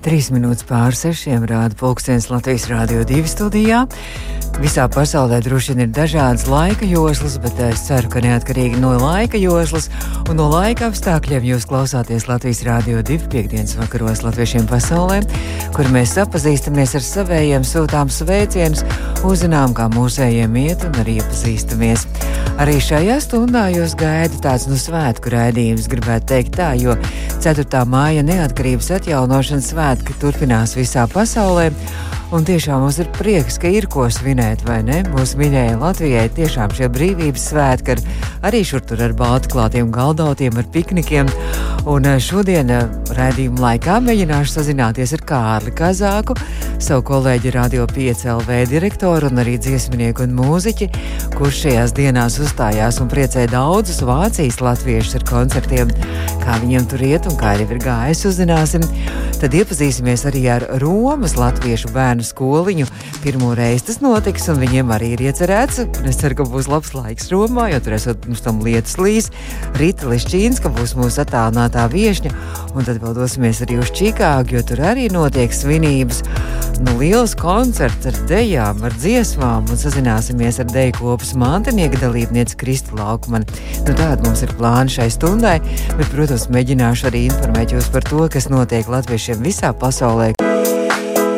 Trīs minūtes pār sešiem rāda pulkstenis Latvijas Rādio 2 studijā. Visā pasaulē droši vien ir dažādas laika joslas, bet es ceru, ka neatkarīgi no laika joslas un no laika apstākļiem jūs klausāties Latvijas Rādio 2 piekdienas vakaros Latviešiem pasaulē, kur mēs sapazīstamies ar savējiem, sūtām sveicienus, uzzinām, kā mūsējiem iet un arī iepazīstamies. Arī šajā stundā jūs gaida tāds nu svētku raidījums, gribētu teikt tā, jo 4. māja neatkarības atjaunošanas svētki turpinās visā pasaulē. Un tiešām mums ir prieks, ka ir ko svinēt, vai ne? Mūsu minēja Latvijai tiešām šie brīvības svētki, ar, arī šur tur ar balti klātiem galdautiem, ar piknikiem. Un eh, šodien eh, raidījuma laikā mēģināšu sazināties ar Kārli Kazāku, savu kolēģi Radio 5 LV direktoru un arī dziesminieku un mūziķi, kurš šajās dienās uzstājās un priecēja daudzus Vācijas latviešus ar koncertiem. Kā viņiem tur iet un kā jau ir gājis, uzzināsim. Tad iepazīsimies arī ar Romas latviešu bērnu bērnu skoliņu. Pirmo reizi tas notiks, un viņiem arī ir iecerēts. Es ceru, ka būs labs laiks Romā, jo tur esot mums tam lietas līs. Rīta Lišķīnska būs mūsu attālinātā viesņa, un tad vēl dosimies arī uz Čikāgu, jo tur arī notiek svinības. Nu, liels koncerts ar dejām, ar dziesmām, un sazināsimies ar deju kopas mantinieka dalībnieci Kristu Laukmanu. Nu, tāda mums ir plāna šai stundai, bet, protams, mēģināšu arī informēt jūs par to, kas notiek latviešiem visā pasaulē.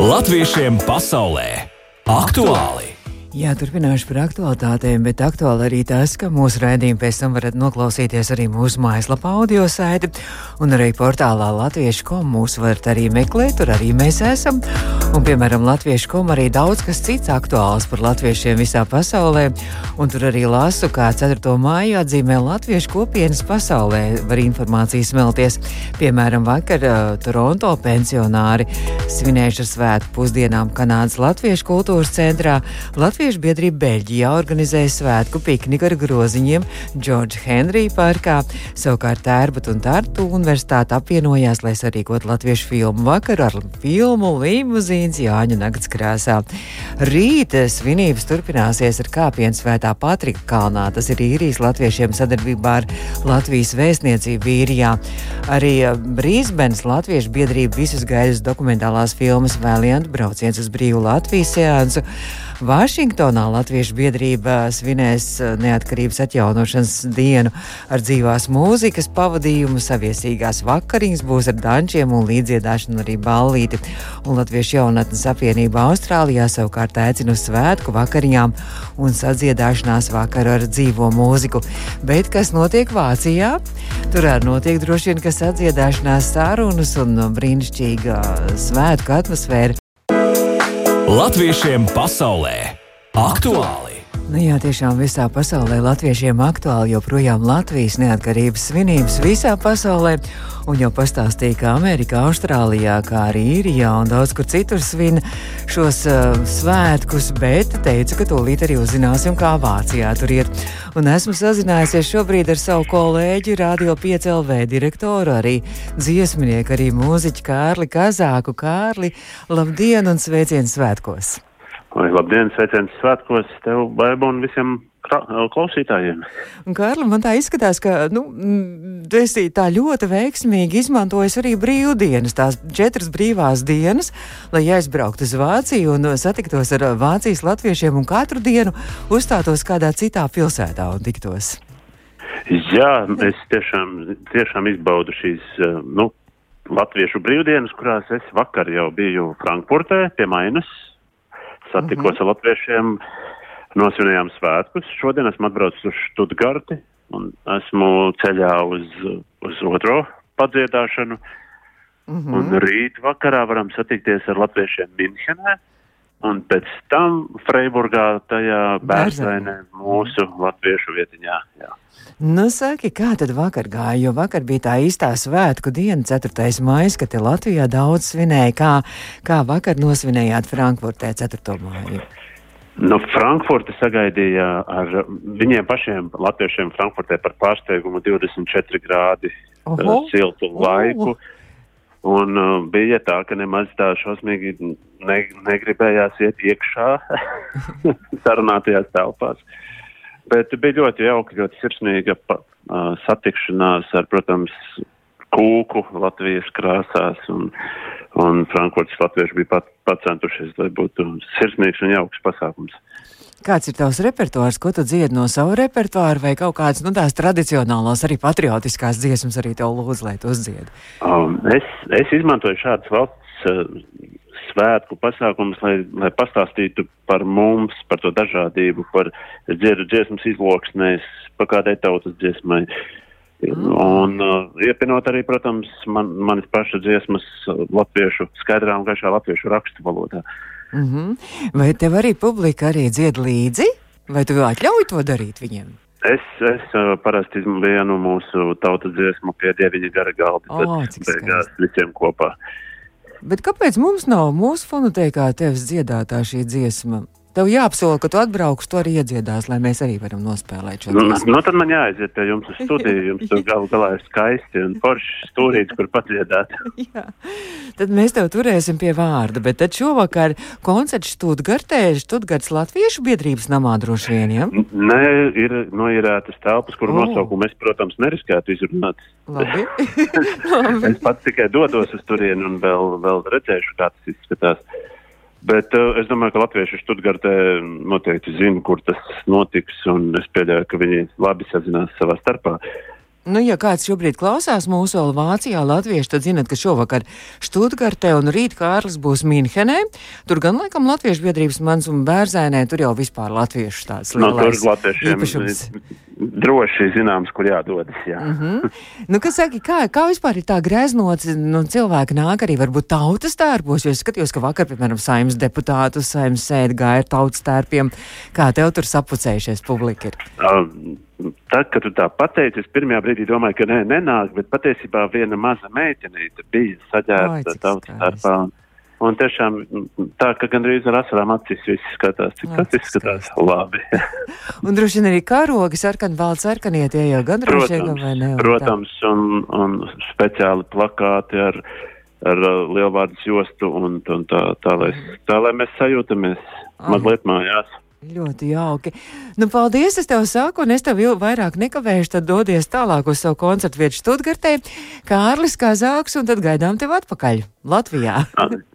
Latviešiem pasaulē aktuāli! Jā, turpināšu par aktuālitātēm, bet aktuāli arī tas, ka mūsu raidījumu pēc tam varat noklausīties arī mūsu mājaslapā audio saiti un arī portālā latviešu.com mūs varat arī meklēt, tur arī mēs esam. Un, piemēram, latviešu.com arī daudz kas cits aktuāls par latviešiem visā pasaulē, un tur arī lasu, kā 4. māju atzīmē latviešu kopienas pasaulē, var informāciju smelties. Piemēram, vakar uh, Toronto pensionāri svinējuši ar svētku pusdienām Kanādas Latviešu kultūras centrā. Latviešu Latviešu biedrība Beļģijā organizēja svētku pikniku ar groziņiem Džordža Henrija parkā. Savukārt Tērbat un Tartu universitāte apvienojās, lai sarīkot latviešu filmu vakaru ar filmu Limuzīns Jāņa nakts krāsā. Rīt svinības turpināsies ar kāpienu svētā Patrika kalnā. Tas ir īrijas latviešiem sadarbībā ar Latvijas vēstniecību īrijā. Arī Brīsbenes latviešu biedrība visus gaidus dokumentālās filmas Valiant brauciens uz brīvu Latvijas seansu. Vašingtonā Latviešu biedrība svinēs eh, neatkarības atjaunošanas dienu ar dzīvās mūzikas pavadījumu, saviesīgās vakariņas būs ar dančiem un līdziedāšanu arī ballīti. Un Latviešu jaunatnes apvienība Austrālijā savukārt aicina uz svētku vakariņām un sadziedāšanās vakaru ar dzīvo mūziku. Bet kas notiek Vācijā? Tur arī notiek droši vien, ka sadziedāšanās sarunas un brīnišķīga svētku atmosfēra. Latviešiem pasaulē aktuāli! Nu jā, tiešām visā pasaulē latviešiem aktuāli joprojām Latvijas neatkarības svinības visā pasaulē. Un jau pastāstīja, ka Amerikā, Austrālijā, kā arī Īrijā un daudz kur citur svin šos uh, svētkus, bet teica, ka tūlīt arī uzzināsim, kā Vācijā tur ir. Un esmu sazinājusies šobrīd ar savu kolēģi, Radio 5LV direktoru, arī dziesmnieku, arī mūziķu Kārli Kazāku. Kārli, labdien un sveiciens svētkos! Lai labdien, sveiciens svētkos tev, Baiba un visiem klausītājiem. Un, Kārli, man tā izskatās, ka nu, tu esi tā ļoti veiksmīgi izmantojis arī brīvdienas, tās četras brīvās dienas, lai aizbrauktu uz Vāciju un satiktos ar Vācijas latviešiem un katru dienu uzstātos kādā citā pilsētā un tiktos. Jā, es tiešām, tiešām izbaudu šīs, nu, latviešu brīvdienas, kurās es vakar jau biju Frankfurtē pie Mainas satikos -hmm. ar latviešiem, nosvinējām svētkus. Šodien esmu atbraucis uz Študgarti un esmu ceļā uz, uz otro padziedāšanu. Mm -hmm. Un rīt vakarā varam satikties ar latviešiem Minhenē. Un pēc tam Freiburgā, tajā bērzainē, mūsu latviešu vietiņā. Jā. Nu, saki, kā tad vakar gāja? Jo vakar bija tā īstā svētku diena, 4. maija, kad te Latvijā daudz svinēja. Kā, kā vakar nosvinējāt Frankfurtē 4. māju? Nu, Frankfurte sagaidīja ar viņiem pašiem latviešiem Frankfurtē par pārsteigumu 24 grādi uh, siltu laiku. Oh. Un uh, bija tā, ka nemaz tā šausmīgi ne, negribējās iet iekšā sarunātajās telpās. Bet bija ļoti jauka, ļoti sirsnīga uh, satikšanās ar, protams, kūku Latvijas krāsās. Un, un Frankfurtas latvieši bija pat, pacentušies, lai būtu sirsnīgs un jauks pasākums. Kāds ir tavs repertuārs, ko tu dziedi no sava repertuāra, vai kaut kādas nu, tās tradicionālās, arī patriotiskās dziesmas, arī tev lūdzu, lai tu uzdziedi? Um, es, es izmantoju šādas valsts uh, svētku pasākumus, lai, lai pastāstītu par mums, par to dažādību, par dziedu dziesmas izloksnēs, pa kādai tautas dziesmai. Mm. Un uh, iepinot arī, protams, man, manis paša dziesmas latviešu, skaidrā un gaišā latviešu rakstu valodā. Mm -hmm. Vai tev arī publika arī dzied līdzi, vai tu atļauj to darīt viņiem? Es, es uh, parasti vienu mūsu tautas dziesmu pie dieviņa gara galda, oh, tad beigās visiem kopā. Bet kāpēc mums nav mūsu fonoteikā tevis dziedātā šī dziesma? Tev jāapsola, ka tu atbrauks, to arī iedziedās, lai mēs arī varam nospēlēt šo nu, nu, tad man jāaiziet pie jums uz studiju. Jums tur gal galā ir skaisti un forši stūrīts, kur padziedāt. Jā. Tad mēs tev turēsim pie vārda, bet tad šovakar koncerts Štutgartē, Štutgarts Latviešu biedrības namā droši vien, ja? Nē, ir noierētas telpas, kuru oh. nosaukumu es, protams, neriskētu izrunāt. Labi. es pats tikai dodos uz turieni un vēl, vēl redzēšu, kā tas izskatās. Bet uh, es domāju, ka latvieši Študgartē noteikti zina, kur tas notiks, un es pieļauju, ka viņi labi sazinās savā starpā. Nu, ja kāds šobrīd klausās mūsu vēl Vācijā, Latviešu, tad zinat, ka šovakar Študgartē un rīt Kārlis būs Mīnhenē. Tur gan laikam Latviešu biedrības mans un bērzēnē, tur jau vispār Latviešu tāds lielais no, īpašums droši zināms, kur jādodas. Jā. Mm -hmm. nu, kas saka, kā, kā vispār ir tā greznots, nu, cilvēki nāk arī varbūt tautas tērpos, jo es skatījos, ka vakar, piemēram, saimnes deputātu saimnes sēdi gāja ar tautas tērpiem. Kā tev tur sapucējušies publika ir? Um, Tad, kad tu tā pateici, es pirmajā brīdī domāju, ka nē, nenāk, bet patiesībā viena maza meitenīte bija saģērbta tautas tērpā. Un, Un tiešām tā, ka gandrīz ar asarām acīs viss skatās, cik tas izskatās labi. un droši vien arī karogi sarkan valsts sarkanie tie jau gan droši vien, vai ne? Un protams, un, un speciāli plakāti ar, ar uh, lielvārdas jostu un, un tā, tā, lai, tā, lai mēs sajūtamies Aha. mazliet mājās. Ļoti jauki. Nu, paldies, es tev saku, un es tev jau vairāk nekavēšu, tad dodies tālāk uz savu koncertu vietu Studgartē, Kārlis Kazāks, un tad gaidām tev atpakaļ Latvijā.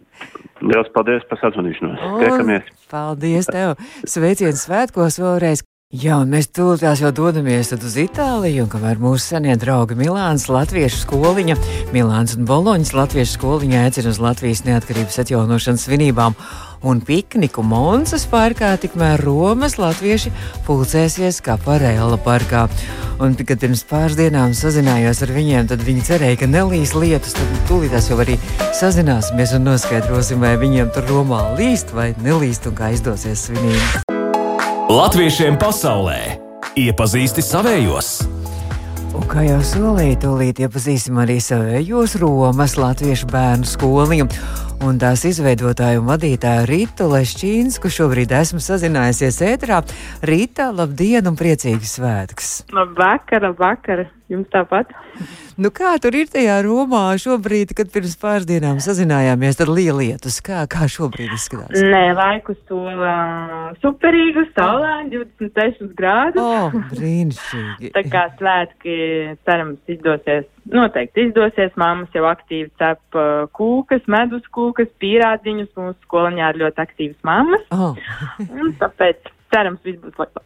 Liels paldies par sazvanīšanos. Tiekamies! Paldies tev! Sveiciens svētkos vēlreiz! Jā, un mēs tūlītās jau dodamies uz Itāliju, un kamēr mūsu senie draugi Milāns, Latviešu skoliņa, Milāns un Boloņas Latviešu skoliņa aicina uz Latvijas neatkarības atjaunošanas svinībām un pikniku Monsas parkā, tikmēr Romas latvieši pulcēsies Kaparēla parkā. Un, kad pirms pāris dienām sazinājos ar viņiem, tad viņi cerēja, ka nelīs lietus, tad tūlītās jau arī sazināsimies un noskaidrosim, vai viņiem tur Romā līst vai nelīst un kā izdosies svinības. Latviešiem pasaulē iepazīsti savējos! Un kā jau solīju, tūlīt iepazīsim arī savējos Romas latviešu bērnu skoliņu un tās izveidotāju un vadītāju Rītu Lešķīnsku šobrīd esmu sazinājusies ēterā. Rīta, labdien un priecīgs svētks! Labvakar, labvakar! Jums tāpat! Nu, kā tur ir tajā Romā šobrīd, kad pirms pāris dienām sazinājāmies ar lielietus? Kā, kā šobrīd izskatās? Nē, laikus to uh, superīgu, saulēnu, 26 grādus. O, oh, brīnišķīgi. Tā kā svētki, cerams, izdosies. Noteikti izdosies. Māmas jau aktīvi cep uh, kūkas, medus kūkas, pīrādziņus. Mūsu skoliņā ir ļoti aktīvas mammas. Oh. Un tāpēc cerams, viss būs labi.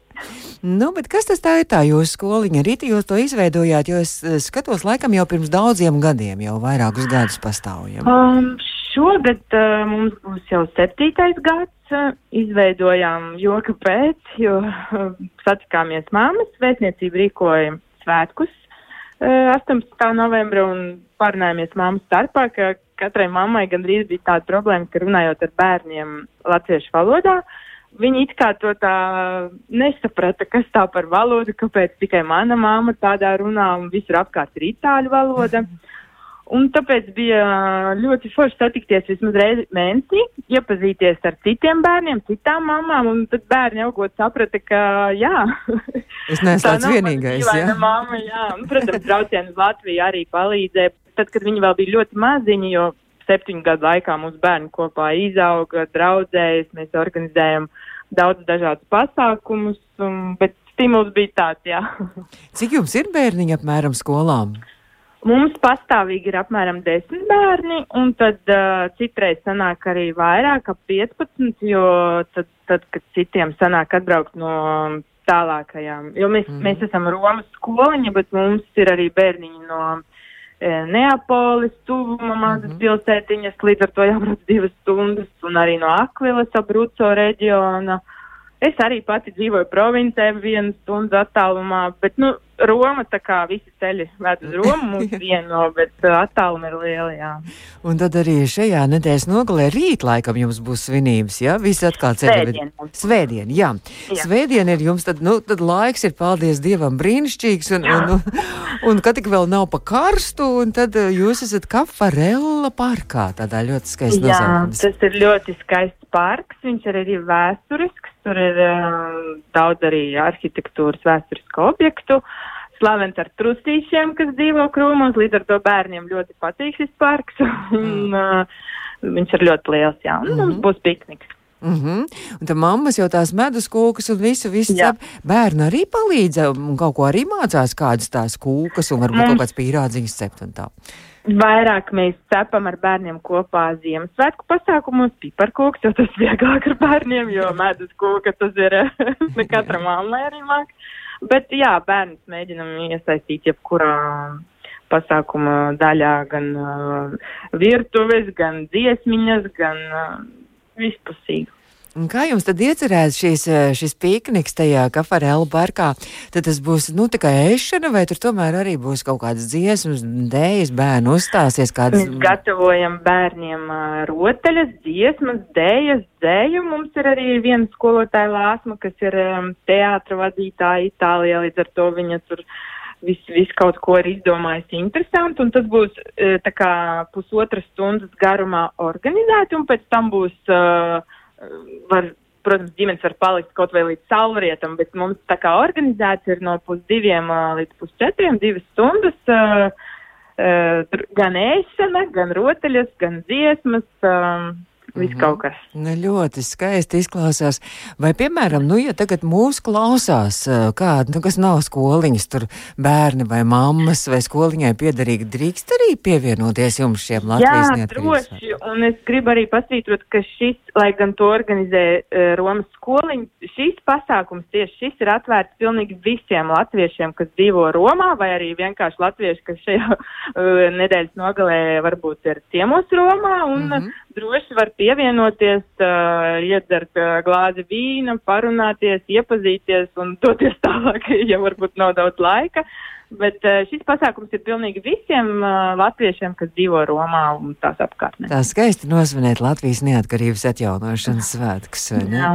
Nu, kas tas tā ir tā jūsu skoliņa? Rītī jūs to izveidojāt, jo es skatos laikam jau pirms daudziem gadiem, jau vairākus gadus pastāvjam. Um, šogad uh, mums būs jau septītais gads. Uh, izveidojām joka pēc, jo uh, satikāmies māmas, vēstniecība rīkoja svētkus uh, 18. novembra un parunājāmies māmas starpā, ka katrai mammai gandrīz bija tāda problēma, ka runājot ar bērniem latviešu valodā, Viņi it kā to tā nesaprata, kas tā par valodu, kāpēc tikai mana māma tādā runā un visur apkārt ir itāļu valoda. Un tāpēc bija ļoti forši satikties vismaz reizi mēnesī, iepazīties ar citiem bērniem, citām mamām, un tad bērni augot saprata, ka jā. Es neesmu tāds vienīgais, jā. Mamma, jā. Un, protams, braucienu uz Latviju arī palīdzēja tad, kad viņi vēl bija ļoti maziņi, jo septiņu gadu laikā mūsu bērni kopā izauga, draudzējas, mēs organizējam daudz dažādus pasākumus, un, bet stimuls bija tāds, jā. Cik jums ir bērniņi apmēram skolām? Mums pastāvīgi ir apmēram 10 bērni, un tad uh, citreiz sanāk arī vairāk, ap 15, jo tad, tad, kad citiem sanāk atbraukt no tālākajām, jo mēs, mm. mēs esam Romas skoliņa, bet mums ir arī bērniņi no e, Neapolis, tuvuma mazas mm pilsētiņas, līdz ar to jābrauc divas stundas, un arī no Akvilas, Abruco reģiona. Es arī pati dzīvoju provincē vienu stundu attālumā, bet, nu, Roma, tā kā visi ceļi ved uz Romu, mums vieno, bet uh, attālumi ir lieli, jā. Un tad arī šajā nedēļas nogalē rīt laikam jums būs svinības, jā? Visi atkal ceļi. Svētdien. Svētdien, jā. Jā. Svētdien ir jums, tad, nu, tad laiks ir, paldies Dievam, brīnišķīgs, un, un, un, un kad tik vēl nav pa karstu, un tad uh, jūs esat Kafarella parkā, tādā ļoti skaisti Jā, nosaukums. tas ir ļoti skaists parks, viņš ir arī vēsturisks, tur ir um, daudz arī arhitektūras vēsturisku objektu, slavens ar trustīšiem, kas dzīvo krūmos, līdz ar to bērniem ļoti patīk šis parks, un uh, viņš ir ļoti liels, jā, un mums būs pikniks. Mm -hmm. Un tad mammas jau tās medus kūkas un visu, visu cep. Bērni arī palīdz un kaut ko arī mācās, kādas tās kūkas un varbūt Mums- kaut kāds pīrādziņas cept un tā. Vairāk mēs cepam ar bērniem kopā Ziemassvētku pasākumos piparkūks, jo tas vieglāk ar bērniem, jo medus kūka tas ir ne katra mammai arī māk. Bet jā, bērnus mēģinam iesaistīt jebkurā pasākuma daļā, gan uh, virtuves, gan dziesmiņas, gan uh, vispusīgi. Un kā jums tad iecerēts šīs, eh, šis pikniks tajā kafarēlu parkā? Tad tas būs, nu, tikai ēšana, vai tur tomēr arī būs kaut kādas dziesmas, dējas, bērnu uzstāsies kādas? Mēs gatavojam bērniem rotaļas, dziesmas, dējas, dzēju. Mums ir arī viena skolotāja Lāsma, kas ir teātra vadītāja Itālijā, līdz ar to viņa tur visu vis kaut ko ir izdomājusi interesanti, un tas būs tā kā pusotras stundas garumā organizēti, un pēc tam būs, uh, var, protams, ģimenes var palikt kaut vai līdz saulrietam, bet mums tā kā organizēts ir no pusdiviem līdz pusčetriem, divas stundas. Uh, gan ēšana, gan rotaļas, gan dziesmas, um, viss Mhm. kaut kas. Nu, ļoti skaisti izklausās. Vai, piemēram, nu, ja tagad mūs klausās kāda, nu, kas nav skoliņas, tur bērni vai mammas vai skoliņai piederīgi, drīkst arī pievienoties jums šiem Latvijas Jā, droši, un es gribu arī pasvītrot, ka šis, lai gan to organizē uh, Romas skoliņa, šis pasākums tieši šis ir atvērts pilnīgi visiem latviešiem, kas dzīvo Romā, vai arī vienkārši latvieši, kas šajā uh, nedēļas nogalē varbūt ir ciemos Romā, un mm. -hmm. droši var pievienoties, uh, iedzert uh, glāzi vīna, parunāties, iepazīties un doties tālāk, ja varbūt nav daudz laika. Bet uh, šis pasākums ir pilnīgi visiem uh, latviešiem, kas dzīvo Romā un tās apkārtnē. Tā skaisti nosvinēt Latvijas neatkarības atjaunošanas svētkus, vai ne? Jā.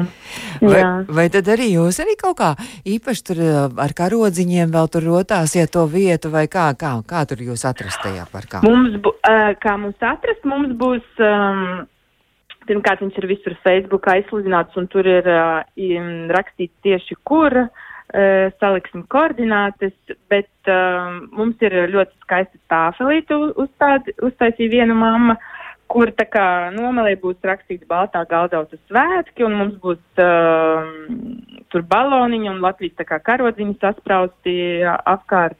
Vai, Jā. vai tad arī jūs arī kaut kā īpaši tur ar karodziņiem vēl tur rotāsiet to vietu, vai kā, kā, kā tur jūs atrast tajā parkā? Mums, bu, uh, kā mums atrast, mums būs, um, pirmkārt, viņš ir visur Facebook aizsludināts, un tur ir uh, rakstīts tieši, kur uh, saliksim koordinātes, bet um, mums ir ļoti skaista tāfelīte uztaisīja viena mamma, kur tā kā nomalē būs rakstīts baltā galdauta svētki, un mums būs um, tur baloniņi un Latvijas tā kā karodziņi sasprausti apkārt.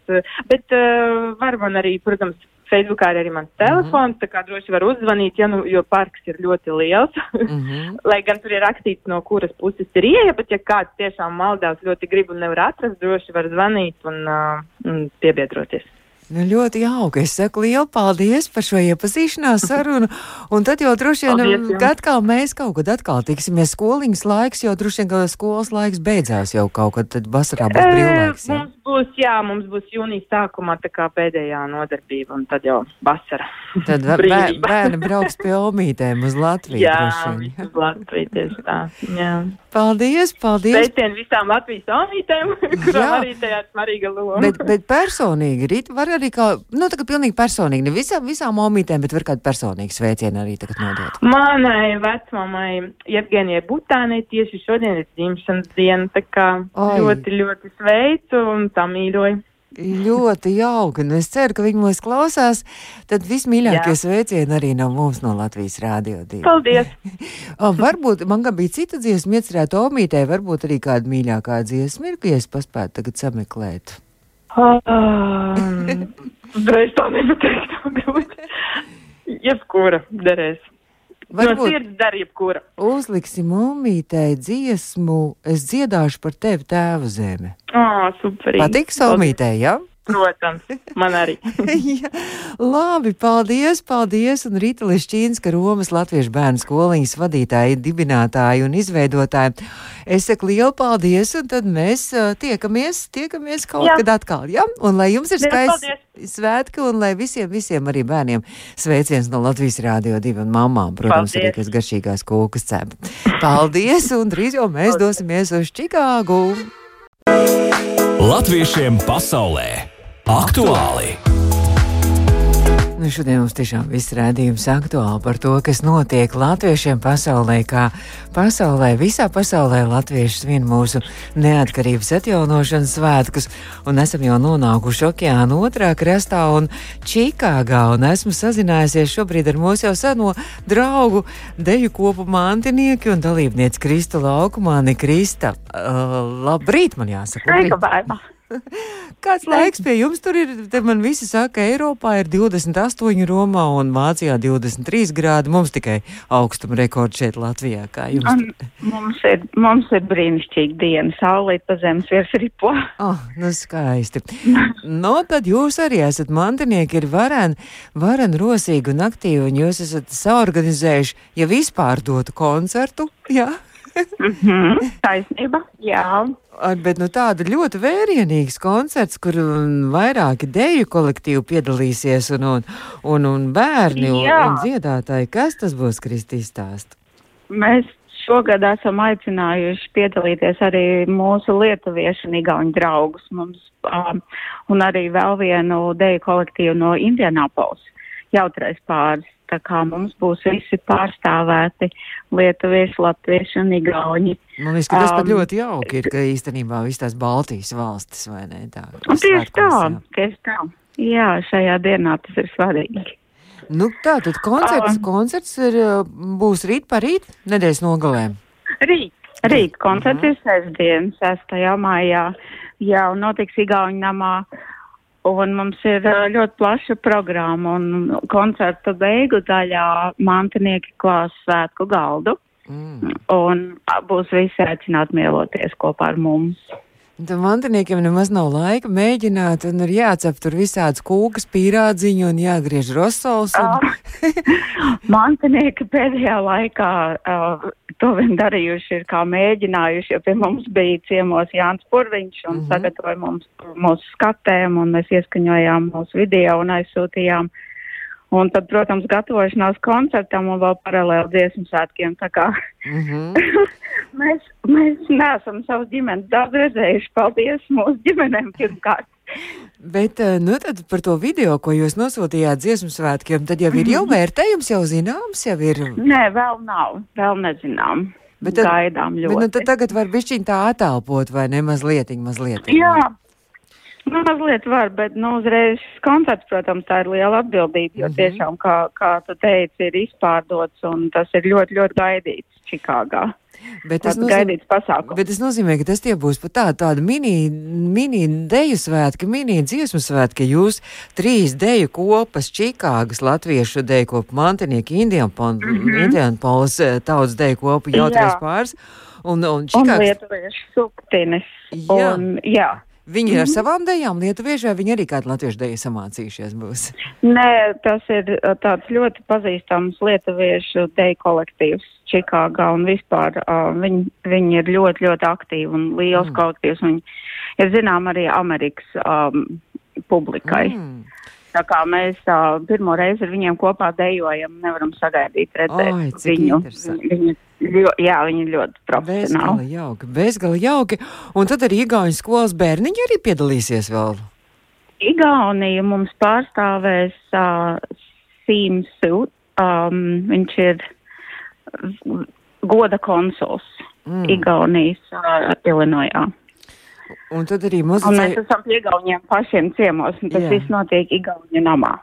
Bet uh, var man arī, protams, Facebookā ir arī mans telefons, tā kā droši var uzzvanīt, ja nu, jo parks ir ļoti liels. Mm -hmm. Lai gan tur ir rakstīts, no kuras puses ir ieeja, bet ja kāds tiešām maldās ļoti grib un nevar atrast, droši var zvanīt un, uh, un piebiedroties. Nu, ļoti jauki. Es saku lielu paldies par šo iepazīšanās sarunu. Un tad jau droši vien, um, ka atkal mēs kaut kad atkal tiksimies. Skoliņas laiks jau droši vien, ka skolas laiks beidzās jau kaut kad, tad vasarā būs brīvlaiks. Eh, Jā. mums būs, jā, mums būs jūnijas sākumā tā kā pēdējā nodarbība, un tad jau vasara. Tad bē- bērni brauks pie omītēm uz Latviju. jā, visu Latviju tieši tā. Jā. Paldies, paldies. Sveicien visām Latvijas omītēm, kurām arī tajā svarīga loma. Bet, bet personīgi, Rīt, var arī kā, nu, kā pilnīgi personīgi, ne visām, visām omītēm, bet var kādu personīgu sveicienu arī tagad nodot. Manai vecmamai Jevgenijai Butānei tieši šodien ir dzimšanas diena, tā kā Oi. ļoti, ļoti sveicu un tā mīļoju. Ļoti jauki, un es ceru, ka viņi mūs klausās. Tad vismīļākie sveicieni arī no mums no Latvijas Rādio 2. Paldies! Varbūt man bija cita dziesma, iecerēta Omītē, varbūt arī kāda mīļākā dziesma ir, ka es paspētu tagad sameklēt. Um, es tā nepateiktu, grūti. Jebkura derēs. No Varbūt sirds dar jebkura. uzliksim Omītē dziesmu, es dziedāšu par tevi tēva zeme. Ā, superīgi. Patiks Omītē, jā? Ja? Protams, man arī. Jā, labi, paldies, paldies. Un Rīta Lišķīnska, Romas Latviešu bērnu skoliņas vadītāja, dibinātāja un izveidotāja. Es saku lielu paldies, un tad mēs uh, tiekamies, tiekamies kaut Jā. kad atkal. Ja? Un lai jums ir skaisti paldies. svētki, un lai visiem, visiem arī bērniem sveiciens no Latvijas Rādio 2 un mamām, protams, Paldies. arī kas garšīgās kūkas cep. Paldies, un drīz jau mēs dosimies uz Čikāgu. Latviešiem pasaulē aktuāli! Nu, šodien mums tiešām viss rādījums aktuāli par to, kas notiek latviešiem pasaulē, kā pasaulē, visā pasaulē latvieši svin mūsu neatkarības atjaunošanas svētkus, un esam jau nonākuši okeāna otrā krastā un Čikāgā, un esmu sazinājusies šobrīd ar mūsu jau seno draugu deju kopu mantinieki un dalībnieci Krista Laukumāni. Krista, uh, labrīt, man jāsaka. labrīt. Kāds laiks pie jums tur ir? Te man visi saka, Eiropā ir 28 Romā un Vācijā 23 grādi. Mums tikai augstuma rekords šeit Latvijā. Kā jums? Un mums ir, mums ir brīnišķīga diena, saulīt pa zemes virs ripo. Oh, nu skaisti. no, tad jūs arī esat mantinieki, ir varen, varen rosīgi un aktīvi, un jūs esat saorganizējuši, ja vispār dotu koncertu, jā? Mhm, Taisnība, jā. Bet nu, tāda ļoti vērienīgs koncerts, kur um, vairāki deju kolektīvi piedalīsies un, un, un, un bērni un, Jā. un dziedātāji. Kas tas būs, Kristīs stāst? Mēs šogad esam aicinājuši piedalīties arī mūsu lietuviešu un igauņu draugus mums, um, un arī vēl vienu deju kolektīvu no Indianapolis, jautrais pāris. Tā kā mums būs visi pārstāvēti lietuvieši, latvieši un igauņi. Man liekas, ka tas pat Um, ļoti jauki ir, ka īstenībā visas tās Baltijas valstis, vai ne? Tā, tieši tā, tieši tā. Jā, šajā dienā tas ir svarīgi. Nu, tā tad koncerts, Um. koncerts ir, uh, būs rīt par rīt, nedēļas nogalē. Rīt, rīt koncerts Mhm. ir sestdien, 6. maijā, jau notiks Igauņu namā. Un mums ir ļoti plaša programma, un koncerta beigu daļā mantinieki klās svētku galdu, Mm. un būs visi aicināti mieloties kopā ar mums. Tam mantiniekiem nemaz nav laika mēģināt, un ir jācep tur visādas kūkas, pīrādziņu un jāgriež rosols. Un... Mantinieki pēdējā laikā uh, to vien darījuši ir kā mēģinājuši, jo pie mums bija ciemos Jānis Purviņš un mm -hmm. sagatavoja mums mūsu skatēm un mēs ieskaņojām mūsu video un aizsūtījām. Un tad, protams, gatavošanās koncertam un vēl paralēli dziesmu svētkiem. Mm -hmm. mēs, mēs neesam savus ģimenes daudz redzējuši. Paldies mūsu ģimenēm pirmkārt. Bet, eh, nu, tad par to video, ko jūs nosūtījāt dziesmu svētkiem, tad jau ir jau Mhm. vērtējums, jau zināms, jau ir. Nē, vēl nav, vēl nezinām. Bet tad- Gaidām ļoti. Bet, nu, tad tagad var bišķiņ tā atalpot, vai ne, mazliet, mazliet. Jā, nu, mazliet var, bet nu, uzreiz šis koncerts, protams, tā ir liela atbildība, jo Mhm. tiešām, kā, kā tu teici, ir izpārdots un tas ir ļoti, ļoti gaidīts Čikāgā. Bet tas pasākums. bet tas nozīmē, ka tas tie būs pat tā, tāda mini, mini deju svētki, mini dziesmu svētki. Jūs trīs deju kopas, Čikāgas, Latviešu deju kopu, Mantinieki, Indianpolis, mm -hmm. tautas deju kopu, jautrais Jā. pāris. Un, un Un Čikāgas, lietuviešu suktinis. Jā. Un, jā. Viņi ir ar savām dejām lietuvieši, vai viņi arī kādu latviešu deju samācījušies būs? Nē, tas ir uh, tāds ļoti pazīstams lietuviešu deju kolektīvs Čikāgā un vispār uh, viņi, viņi ir ļoti, ļoti aktīvi un liels mm. kolektīvs. Viņi ir zinām arī Amerikas um, publikai. Mm. Tā kā mēs uh, pirmo reizi ar viņiem kopā dejojam, nevaram sagaidīt redzēt cik viņu. Viņi, ļo, jā, viņi ir ļoti profesionāli. Bezgala jauki, bezgala jauki. Un tad arī Igaunijas skolas bērniņi arī piedalīsies vēl. Igaunija mums pārstāvēs uh, Sīmsu. Um, viņš ir goda konsuls mm. Igaunijas uh, Ilinojā. Un tad arī Un mēs esam pie Igauniem pašiem ciemos, un tas Jā. viss notiek Igaunija namā.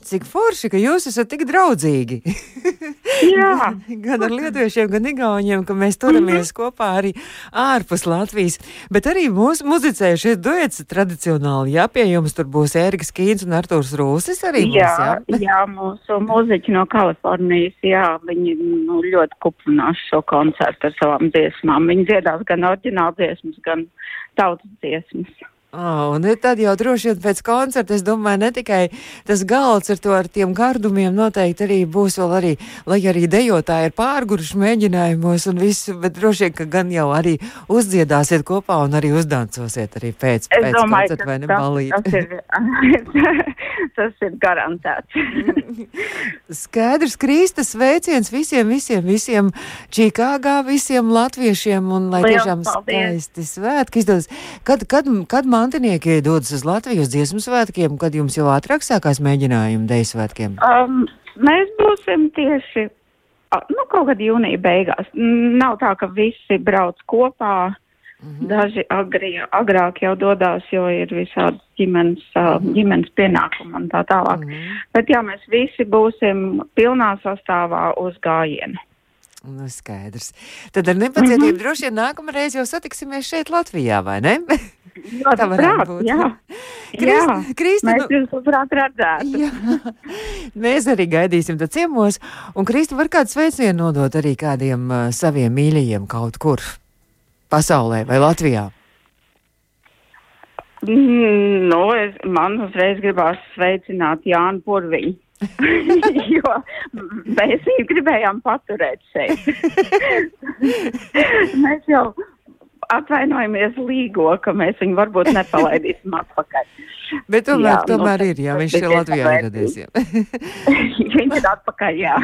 Cik forši, ka jūs esat tik draudzīgi. Jā. gan ar lietuviešiem, gan igauniem, ka mēs turamies kopā arī ārpus Latvijas. Bet arī mūsu muzicējušie duets tradicionāli. Jā, pie jums tur būs Ērģis Kīns un Artūrs Rūsis arī būs, Jā, jā. jā, mūsu mūziķi no Kalifornijas, jā, viņi nu, ļoti kuplinās šo koncertu ar savām dziesmām. Viņi dziedās gan oriģinālu dziesmas, gan tautas dziesmas. Oh, un tad jau droši vien pēc koncerta, es domāju, ne tikai tas galds ar to ar tiem gardumiem noteikti arī būs vēl arī, lai arī dejotāji ir pārguruši mēģinājumos un visu, bet droši vien, ka gan jau arī uzdziedāsiet kopā un arī uzdancosiet arī pēc, Es pēc domāju, koncerta, vai ne, tas, balīt. tas, ir, tas ir garantēts. Skaidrs, Kristus sveiciens visiem, visiem, visiem Čikāgā, visiem latviešiem un lai Liels tiešām paldies. skaisti svētki izdodas. Kad, kad, kad mantinieki dodas uz Latvijas dziesmu svētkiem, kad jums jau ātrāk sākās mēģinājumi deju svētkiem? Um, mēs būsim tieši nu, kaut kad jūnija beigās. Nav tā, ka visi brauc kopā. Mhm. Daži agri, agrāk jau dodas, jo ir visādi ģimenes, ģimenes pienākumi un tā tālāk. Mhm. Bet jā, mēs visi būsim pilnā sastāvā uz gājienu. Nu, skaidrs. Tad ar nepacietību Mhm. droši vien nākamreiz jau satiksimies šeit Latvijā, vai ne? Jā, Tā varētu prāt, būt. jā. Krist- jā. Kristi, Mēs nu- jūs labprāt redzētu. Jā, mēs arī gaidīsim tad ciemos. Un Kristi var kādu sveicienu nodot arī kādiem uh, saviem mīļajiem kaut kur pasaulē vai Latvijā. Mm, nu, es, man uzreiz gribās sveicināt Jānu Purviņu. jo mēs viņu gribējām paturēt šeit. mēs jau atvainojamies līgo, ka mēs viņu varbūt nepalaidīsim atpakaļ. Bet tomēr, Jā, jā, nu, tomēr tas- ir, tas viņš ir Latvijā ieradies. jā. Viņš ir atpakaļ, jā.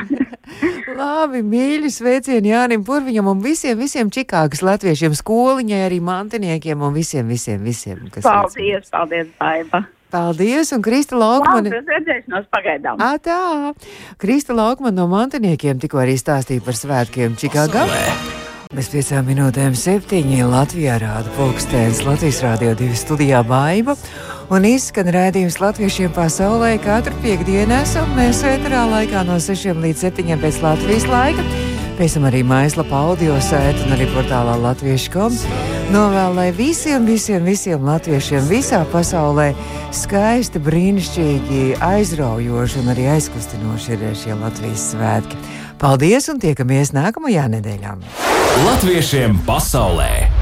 Labi, mīļi sveicieni Jānim Purviņam un visiem, visiem Čikāgas latviešiem, skoliņai, arī mantiniekiem un visiem, visiem, visiem. Kas Paldies, paldies, Baiba. Paldies, un Krista Laukmane. uz redzēšanos pagaidām. Ā, tā! Krista Laukmane no mantiniekiem tikko arī stāstīja par svētkiem Čikāgā. Bez piecām minūtēm septiņi Latvijā rāda pulkstens Latvijas Rādio 2 studijā Baiba un izskan rādījums latviešiem pasaulē katru piekdienu esam mēs vētrā laikā no 6 līdz 7 pēc Latvijas laika. Pēc tam arī mājaslapā audio sēta un arī portālā latviešu.com. Novēl, lai visiem, visiem, visiem latviešiem visā pasaulē skaisti, brīnišķīgi, aizraujoši un arī aizkustinoši ir šie Latvijas svētki. Paldies un tiekamies nākamajā nedēļā! Latviešiem pasaulē!